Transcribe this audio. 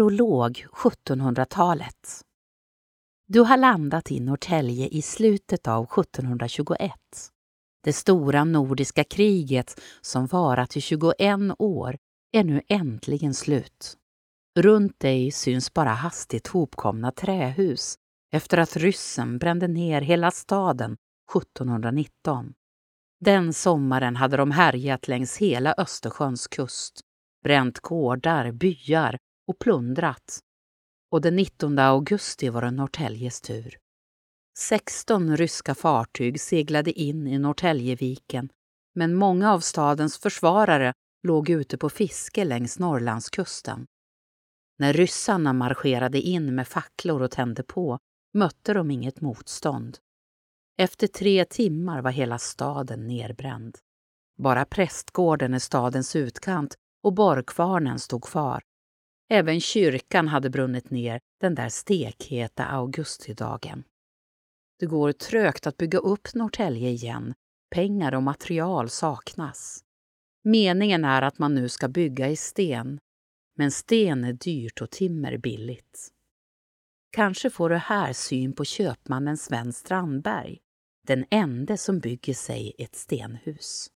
Prolog 1700-talet Du har landat i Norrtälje i slutet av 1721. Det stora nordiska kriget, som varat i 21 år, är nu äntligen slut. Runt dig syns bara hastigt hopkomna trähus efter att ryssen brände ner hela staden 1719. Den sommaren hade de härjat längs hela Östersjöns kust, bränt gårdar, byar och plundrat. Och den 19 augusti var det Norrtäljes tur. 16 ryska fartyg seglade in i Norrtäljeviken men många av stadens försvarare låg ute på fiske längs Norrlandskusten. När ryssarna marscherade in med facklor och tände på mötte de inget motstånd. Efter tre timmar var hela staden nerbränd. Bara prästgården i stadens utkant och borgkvarnen stod kvar. Även kyrkan hade brunnit ner den där stekheta augustidagen. Det går trögt att bygga upp Norrtälje igen. Pengar och material saknas. Meningen är att man nu ska bygga i sten. Men sten är dyrt och timmer billigt. Kanske får du här syn på köpmannen Sven Strandberg, den ende som bygger sig ett stenhus.